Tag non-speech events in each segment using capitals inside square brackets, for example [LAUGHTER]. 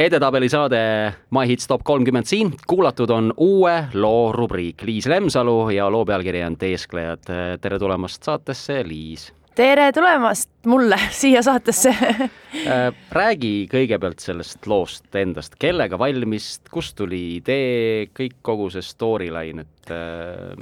edetabeli saade My Hits Top kolmkümmend siin, kuulatud on uue loo rubriik. Liis Lemsalu ja loo pealkiri on Teesklejad. tere tulemast saatesse, Liis tere tulemast mulle [LAUGHS] siia saatesse äh, räägi kõigepealt sellest loost endast, kellega valmis, kust tuli idee, kõik kogu see storyline, et äh,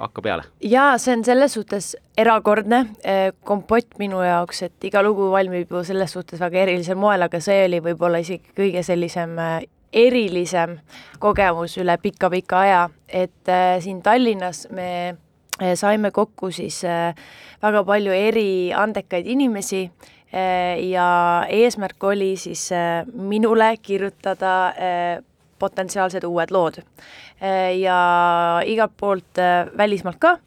hakka peale. jaa, see on selles suhtes erakordne äh, kompott minu jaoks, et iga lugu valmib ju selles suhtes väga erilisel moel, aga see oli võib-olla isegi kõige sellisem äh, erilisem kogemus üle pika-pika aja, et äh, siin Tallinnas me saime kokku siis eh, väga palju eri andekaid inimesi eh, ja eesmärk oli siis minule kirjutada potentsiaalsed uued lood. ja igalt poolt välismaalt ka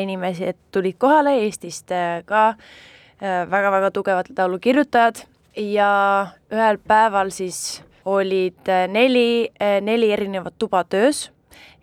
inimesi, et tulid kohale Eestist ka väga-väga tugevad laulukirjutajad ja ühel päeval siis olid neli, neli erinevat tuba töös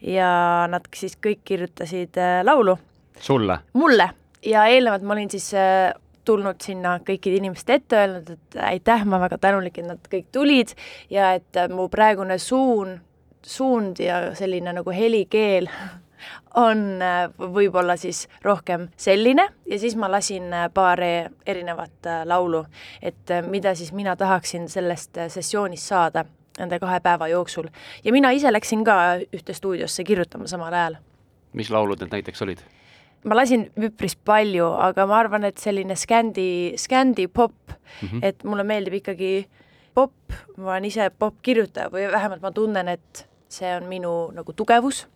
ja nad siis kõik kirjutasid äh, laulu. sulle? mulle ja eelnevalt ma olin siis äh, tulnud sinna kõikide inimeste ette, öelnud, et aitäh, ma väga tänulik, et nad kõik tulid ja et äh, mu praegune suun, suund ja selline nagu helikeel [LAUGHS] on võib-olla siis rohkem selline ja siis ma lasin paar erinevat laulu, et mida siis mina tahaksin sellest sessioonist saada nende kahe päeva jooksul. ja mina ise läksin ka ühte stuudiosse kirjutama samal ajal. mis laulud need näiteks olid? ma lasin üpris palju, aga ma arvan, et selline skändi, skändi pop mm, -hmm. et mulle meeldib ikkagi pop, ma olen ise popkirjutaja või vähemalt ma tunnen, et see on minu nagu tugevus.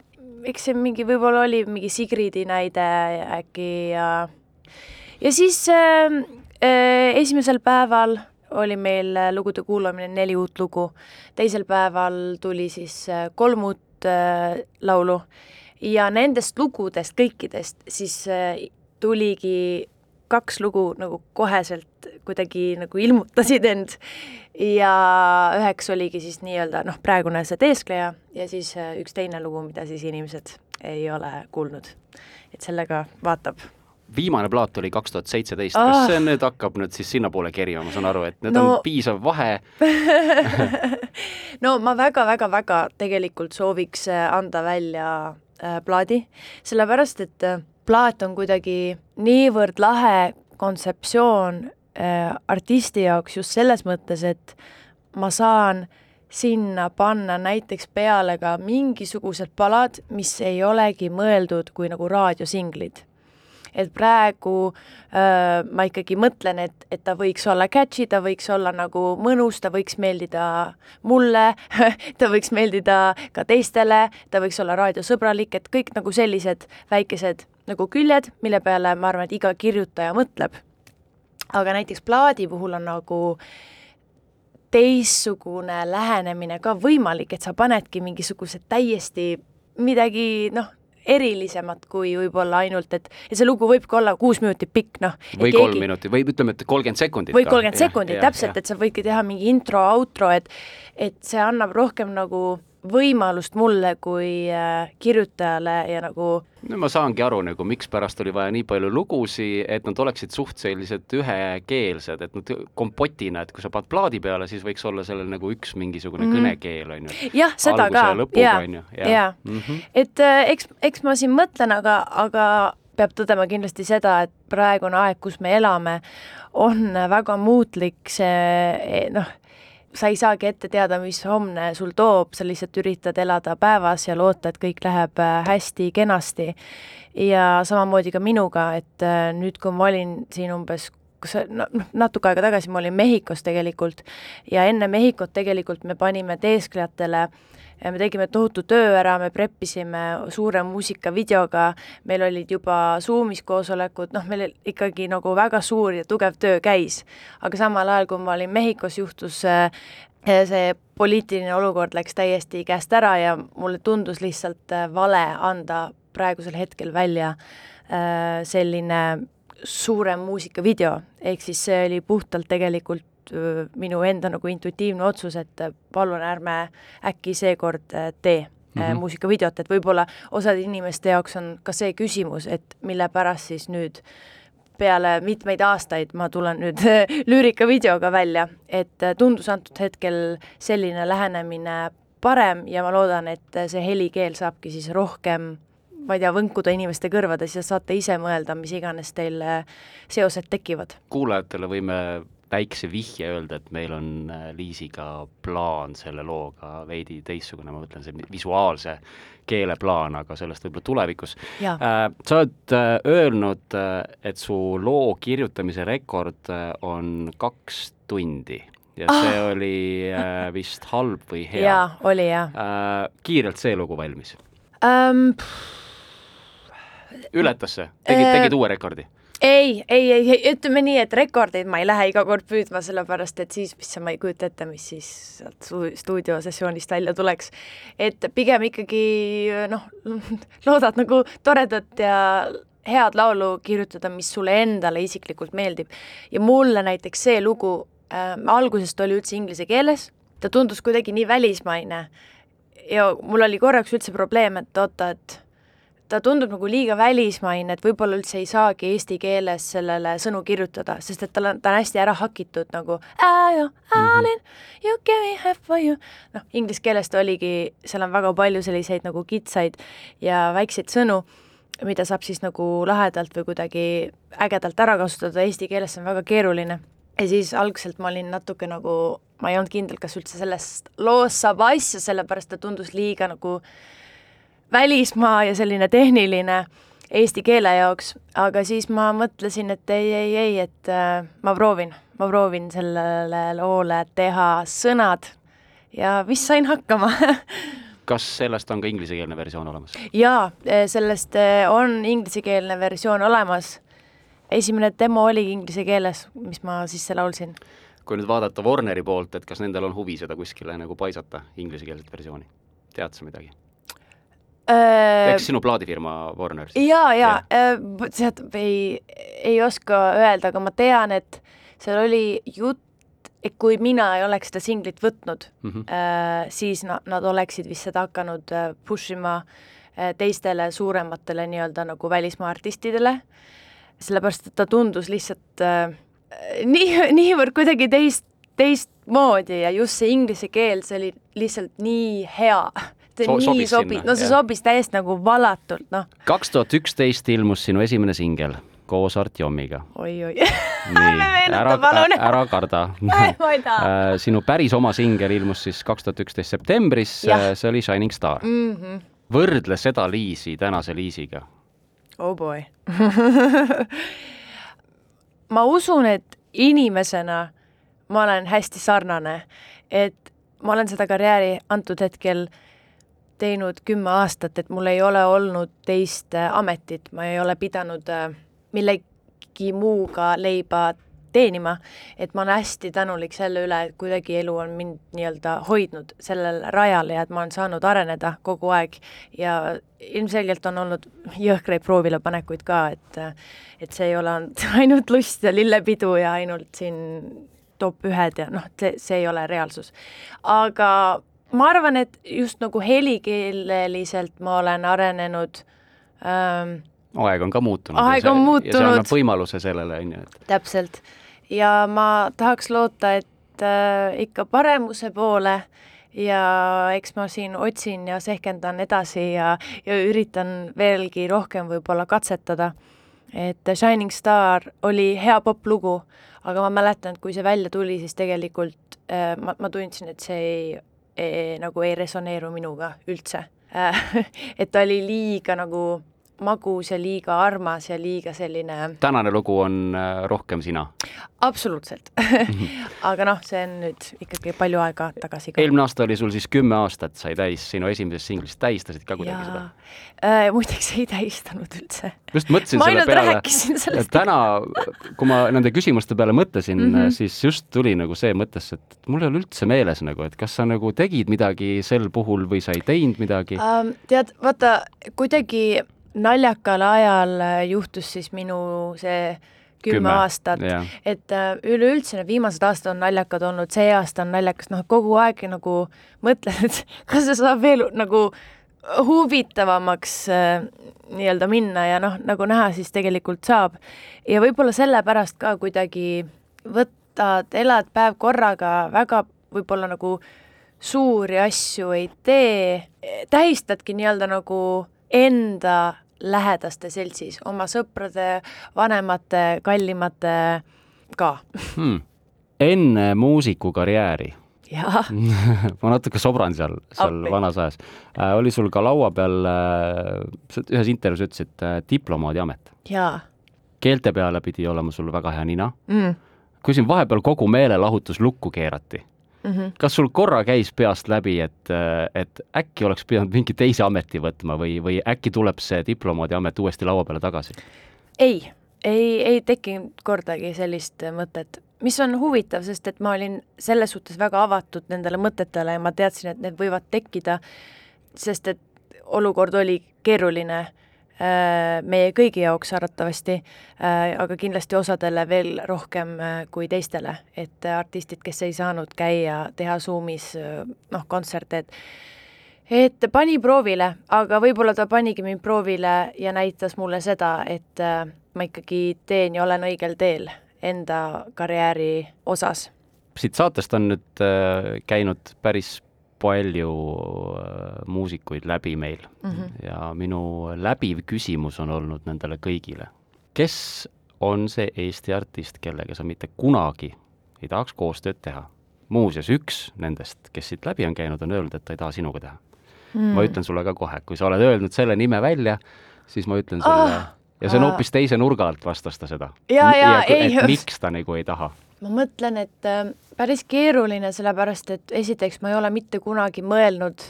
eks see mingi, võib-olla oli mingi Sigridi näide äkki ja ja siis äh, äh, esimesel päeval oli meil äh, lugude kuulamine neli uut lugu, teisel päeval tuli siis äh, kolm uut äh, laulu. Ja nendest lugudest kõikidest siis tuligi kaks lugu nagu koheselt kuidagi nagu ilmutasid end. Ja üheks oligi siis nii-öelda noh, praegune see Teeskleja ja siis üks teine lugu, mida siis inimesed ei ole kuulnud. et sellega vaatab viimane plaat oli kaks tuhat seitseteist, kas ah. see nüüd hakkab nüüd siis sinnapoole kerima, ma saan aru, et nüüd no. on piisav vahe [LAUGHS] no ma väga-väga-väga tegelikult sooviks äh, anda välja äh, plaadi, sellepärast et äh, plaat on kuidagi niivõrd lahe kontseptsioon äh, artisti jaoks just selles mõttes, et ma saan sinna panna näiteks peale ka mingisugused palad, mis ei olegi mõeldud kui nagu raadiosinglid et praegu äh, ma ikkagi mõtlen, et, et ta võiks olla catchy, ta võiks olla nagu mõnus, ta võiks meeldida mulle [LAUGHS] ta võiks meeldida ka teistele, ta võiks olla raadiosõbralik, et kõik nagu sellised väikesed nagu küljed, mille peale ma arvan, et iga kirjutaja mõtleb. aga näiteks plaadi puhul on nagu teistsugune lähenemine ka võimalik, et sa panedki mingisugused täiesti midagi noh, erilisemat kui võib-olla ainult, et ja see lugu võib ka olla kuus minutit pikk, noh. või keegi... kolm minutit või ütleme, et kolmkümmend sekundit. või kolmkümmend sekundit, täpselt, et sa võidki teha mingi intro, outro, et et see annab rohkem nagu võimalust mulle kui äh, kirjutajale ja nagu no ma saangi aru nagu, mikspärast oli vaja nii palju lugusid, et nad oleksid suht sellised ühekeelsed, et nad kompotina, et kui sa paned plaadi peale, siis võiks olla sellel nagu üks mingisugune mm -hmm. kõnekeel, on ju. jah, seda ka, jaa, jaa. Mhm. et äh, eks, eks ma siin mõtlen, aga, aga peab tõdema kindlasti seda, et praegune aeg, kus me elame, on väga muutlik see noh, sa ei saagi ette teada, mis homne sul toob, sa lihtsalt üritad elada päevas ja loota, et kõik läheb äh, hästi, kenasti. ja samamoodi ka minuga, et äh, nüüd, kui ma olin siin umbes kas noh, natuke aega tagasi ma olin Mehhikos tegelikult ja enne Mehhikot tegelikult me panime teesklejatele äh, me tegime tohutu töö ära, me preppisime suure muusikavideoga, meil olid juba Zoomis koosolekud, noh, meil ikkagi nagu väga suur ja tugev töö käis. aga samal ajal, kui ma olin Mehhikos, juhtus äh, see poliitiline olukord läks täiesti käest ära ja mulle tundus lihtsalt äh, vale anda praegusel hetkel välja äh, selline suurem muusikavideo, ehk siis see oli puhtalt tegelikult minu enda nagu intuitiivne otsus, et palun ärme äkki seekord tee mm -hmm. muusikavideot, et võib-olla osade inimeste jaoks on ka see küsimus, et mille pärast siis nüüd peale mitmeid aastaid ma tulen nüüd [LAUGHS] lüürikavideoga välja, et tundus antud hetkel selline lähenemine parem ja ma loodan, et see helikeel saabki siis rohkem ma ei tea, võnkuda inimeste kõrvades ja saate ise mõelda, mis iganes teil seosed tekivad. kuulajatele võime väikse vihje öelda, et meil on äh, Liisiga plaan selle looga veidi teistsugune, ma mõtlen see visuaalse keele plaan, aga sellest võib-olla tulevikus. Äh, sa oled äh, öelnud, et su loo kirjutamise rekord on kaks tundi ja ah. see oli vist halb või hea. jaa, oli jah. kiirelt see lugu valmis um,? ületas see, tegid, tegid uue rekordi? Ei, ei, ei, ei, ütleme nii, et rekordeid ma ei lähe iga kord püüdma, sellepärast et siis, mis ma ei kujuta ette, mis siis sealt stuudiosessioonist välja tuleks. et pigem ikkagi noh, [LAUGHS] loodad nagu toredat ja head laulu kirjutada, mis sulle endale isiklikult meeldib. ja mulle näiteks see lugu äh, algusest oli üldse inglise keeles, ta tundus kuidagi nii välismaine ja mul oli korraks üldse probleem, et oota, et ta tundub nagu liiga välismaine, et võib-olla üldse ei saagi eesti keeles sellele sõnu kirjutada, sest et tal on, ta on hästi ära hakitud nagu you me half for you. noh, inglise keeles ta oligi, seal on väga palju selliseid nagu kitsaid ja väikseid sõnu, mida saab siis nagu lahedalt või kuidagi ägedalt ära kasutada, eesti keeles see on väga keeruline. ja siis algselt ma olin natuke nagu, ma ei olnud kindel, kas üldse sellest loost saab asja, sellepärast ta tundus liiga nagu välismaa ja selline tehniline eesti keele jaoks, aga siis ma mõtlesin, et ei, ei, ei, et äh, ma proovin, ma proovin sellele loole teha sõnad ja vist sain hakkama [LAUGHS] kas sellest on ka inglisekeelne versioon olemas? jaa, äh, sellest äh, on inglisekeelne versioon olemas. esimene demo oligi inglise keeles, mis ma sisse laulsin. kui nüüd vaadata Warneri poolt, et kas nendel on huvi seda kuskile nagu paisata, inglisekeelset versiooni, tead sa midagi? Äh, eks sinu plaadifirma Warner siis? jaa ja., äh, tead, ei, ei oska öelda, aga ma tean, et seal oli jutt, et kui mina ei oleks seda singlit võtnud mm, -hmm. äh, siis na, nad oleksid vist seda hakanud äh, push ima äh, teistele suurematele nii-öelda nagu välismaa artistidele, sellepärast et ta tundus lihtsalt äh, nii, niivõrd kuidagi teist, teistmoodi ja just see inglise keel, see oli lihtsalt nii hea see so, nii sobis, no see jah. sobis täiesti nagu valatult, noh. kaks tuhat üksteist ilmus sinu esimene singel koos Artjomiga oi,. oi-oi [LAUGHS] ära, ära karda [LAUGHS] äh, sinu päris oma singel ilmus siis kaks tuhat üksteist septembris, äh, see oli Shining Star mm. -hmm. võrdle seda Liisi tänase Liisiga. Oh boy [LAUGHS] ma usun, et inimesena ma olen hästi sarnane, et ma olen seda karjääri antud hetkel äh, teinud kümme aastat, et mul ei ole olnud teist äh, ametit, ma ei ole pidanud äh, millegi muuga leiba teenima, et ma olen hästi tänulik selle üle, et kuidagi elu on mind nii-öelda hoidnud sellel rajal ja et ma olen saanud areneda kogu aeg. Ja ilmselgelt on olnud jõhkraid proovilepanekuid ka, et et see ei ole olnud [LAUGHS] ainult lust ja lillepidu ja ainult siin top ühed ja noh, see, see ei ole reaalsus. aga ma arvan, et just nagu helikeeleliselt ma olen arenenud ähm, aeg on ka muutunud. aeg on muutunud. ja see annab võimaluse sellele, on ju, et. täpselt. ja ma tahaks loota, et äh, ikka paremuse poole ja eks ma siin otsin ja sehkendan edasi ja, ja üritan veelgi rohkem võib-olla katsetada. et Shining Star oli hea poplugu, aga ma mäletan, et kui see välja tuli, siis tegelikult äh, ma, ma tundsin, et see ei nagu ei resoneeru minuga üldse. [LAUGHS] Et ta oli liiga nagu magus ja liiga armas ja liiga selline tänane lugu on äh, rohkem sina? absoluutselt [LAUGHS] aga noh, see on nüüd ikkagi palju aega tagasi ka. eelmine aasta oli sul siis kümme aastat sai täis sinu esimesest singlist, tähistasid ka kuidagi seda äh,? muideks ei tähistanud üldse. just mõtlesin selle peale, täna, kui ma nende küsimuste peale mõtlesin mm, -hmm. siis just tuli nagu see mõttesse, et mul ei ole üldse meeles nagu, et kas sa nagu tegid midagi sel puhul või sa ei teinud midagi um,? tead, vaata, kuidagi naljakal ajal äh, juhtus siis minu see kümme, aastat, et äh, üleüldse need viimased aastad on naljakad olnud, see aasta on naljakas, noh, kogu aeg nagu mõtled, et [LAUGHS] kas see saab veel nagu huvitavamaks äh, nii-öelda minna ja noh, nagu näha, siis tegelikult saab. ja võib-olla sellepärast ka kuidagi võtad, elad päev korraga, väga võib-olla nagu suuri asju ei tee, tähistadki nii-öelda nagu enda lähedaste seltsis, oma sõprade, vanemate, kallimate ka hmm.. enne muusikukarjääri jaa [LAUGHS] ma natuke sobran seal, seal Appi. vanas ajas äh,. oli sul ka laua peal äh,, ühes intervjuus ütlesid äh, diplomaadiamet. jaa. keelte peale pidi olema sul väga hea nina mm.. kui siin vahepeal kogu meelelahutus lukku keerati mm, -hmm. kas sul korra käis peast läbi, et, et äkki oleks pidanud mingi teise ameti võtma või, või äkki tuleb see diplomaadiamet uuesti laua peale tagasi? ei, ei, ei tekkinud kordagi sellist mõtet mis on huvitav, sest et ma olin selles suhtes väga avatud nendele mõtetele ja ma teadsin, et need võivad tekkida, sest et olukord oli keeruline meie kõigi jaoks arvatavasti, äh, aga kindlasti osadele veel rohkem äh, kui teistele, et artistid, kes ei saanud käia, teha Zoomis noh, kontserte, et et pani proovile, aga võib-olla ta panigi mind proovile ja näitas mulle seda, et ma ikkagi teen ja olen õigel teel enda karjääri osas. siit saatest on nüüd äh, käinud päris palju äh, muusikuid läbi meil mm -hmm. ja minu läbiv küsimus on olnud nendele kõigile. kes on see Eesti artist, kellega sa mitte kunagi ei tahaks koostööd teha? muuseas, üks nendest, kes siit läbi on käinud, on öelnud, et ta ei taha sinuga teha mm.. ma ütlen sulle ka kohe, kui sa oled öelnud selle nime välja, siis ma ütlen sulle oh ja see on hoopis teise nurga alt vastas ta seda. ja, ja, ja ei. miks ta nagu ei taha? Ma mõtlen, et äh, päris keeruline, sellepärast et esiteks ma ei ole mitte kunagi mõelnud,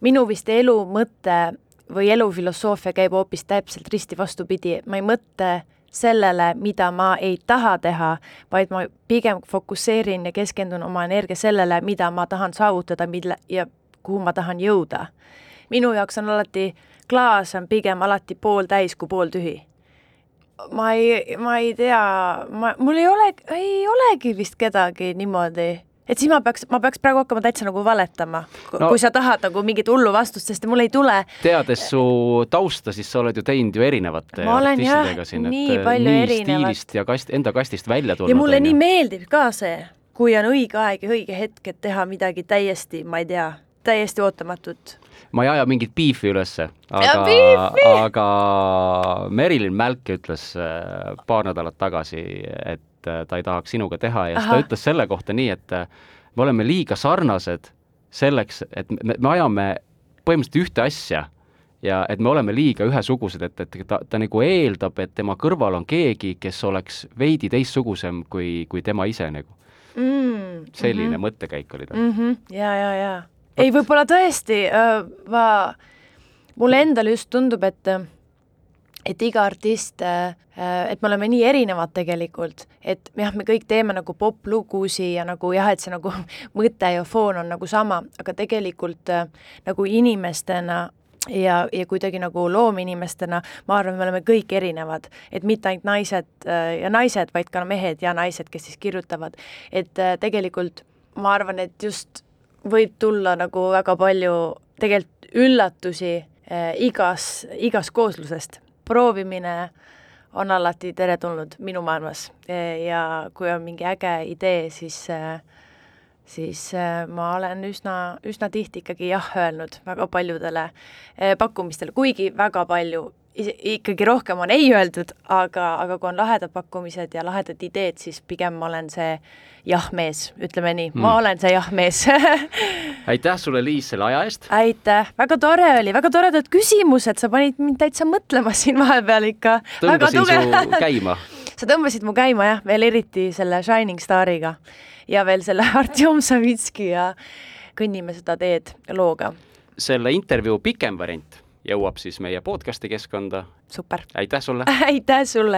minu vist elu mõte või elufilosoofia käib hoopis täpselt risti vastupidi, ma ei mõtle sellele, mida ma ei taha teha, vaid ma pigem fokusseerin ja keskendun oma energia sellele, mida ma tahan saavutada, mille ja kuhu ma tahan jõuda. minu jaoks on alati klaas on pigem alati pooltäis kui pooltühi. Ma ei, ma ei tea, ma, mul ei ole, ei olegi vist kedagi niimoodi et siis ma peaks, ma peaks praegu hakkama täitsa nagu valetama no,, kui sa tahad nagu mingit hullu vastust, sest mul ei tule. teades su tausta, siis sa oled ju teinud ju erinevate ma olen jah, nii palju nii erinevat. stiilist ja kast, enda kastist välja tulnud. ja mulle nii meeldib ka see, kui on õige aeg ja õige hetk, et teha midagi täiesti, ma ei tea, täiesti ootamatut ma ei aja mingit beefi ülesse, aga, aga Merilin Mälk ütles äh, paar nädalat tagasi, et äh, ta ei tahaks sinuga teha ja siis ta ütles selle kohta nii, et äh, me oleme liiga sarnased selleks, et me, me ajame põhimõtteliselt ühte asja ja et me oleme liiga ühesugused, et, et ta, ta nagu eeldab, et tema kõrval on keegi, kes oleks veidi teistsugusem kui, kui tema ise nagu mm,. selline mm -hmm. mõttekäik oli tal mm. -hmm. ja, ja, ja ei, võib-olla tõesti, ma, mulle endale just tundub, et et iga artist, et me oleme nii erinevad tegelikult, et jah, me kõik teeme nagu poplugusid ja nagu jah, et see nagu [LAUGHS] mõte ja foon on nagu sama, aga tegelikult nagu inimestena ja, ja kuidagi nagu loominimestena, ma arvan, me oleme kõik erinevad, et mitte ainult naised ja naised, vaid ka mehed ja naised, kes siis kirjutavad, et tegelikult ma arvan, et just võib tulla nagu väga palju tegelikult üllatusi eh, igas, igast kooslusest. proovimine on alati teretulnud minu maailmas eh, ja kui on mingi äge idee, siis eh, siis ma olen üsna, üsna tihti ikkagi jah öelnud väga paljudele pakkumistele, kuigi väga palju ikkagi rohkem on ei öeldud, aga, aga kui on lahedad pakkumised ja lahedad ideed, siis pigem ma olen see jah-mees, ütleme nii mm., ma hmm. olen see jah-mees [LAUGHS] aitäh sulle, Liis, selle aja eest! aitäh, väga tore oli, väga toredad küsimused, sa panid mind täitsa mõtlema siin vahepeal ikka. tõmbasin su käima [LAUGHS] sa tõmbasid mu käima jah, veel eriti selle Shining Stariga ja veel selle [LAUGHS] Artjom Savitski ja Kõnnime seda teed looga. selle intervjuu pikem variant jõuab siis meie podcast'i keskkonda. super! aitäh sulle [LAUGHS] aitäh sulle!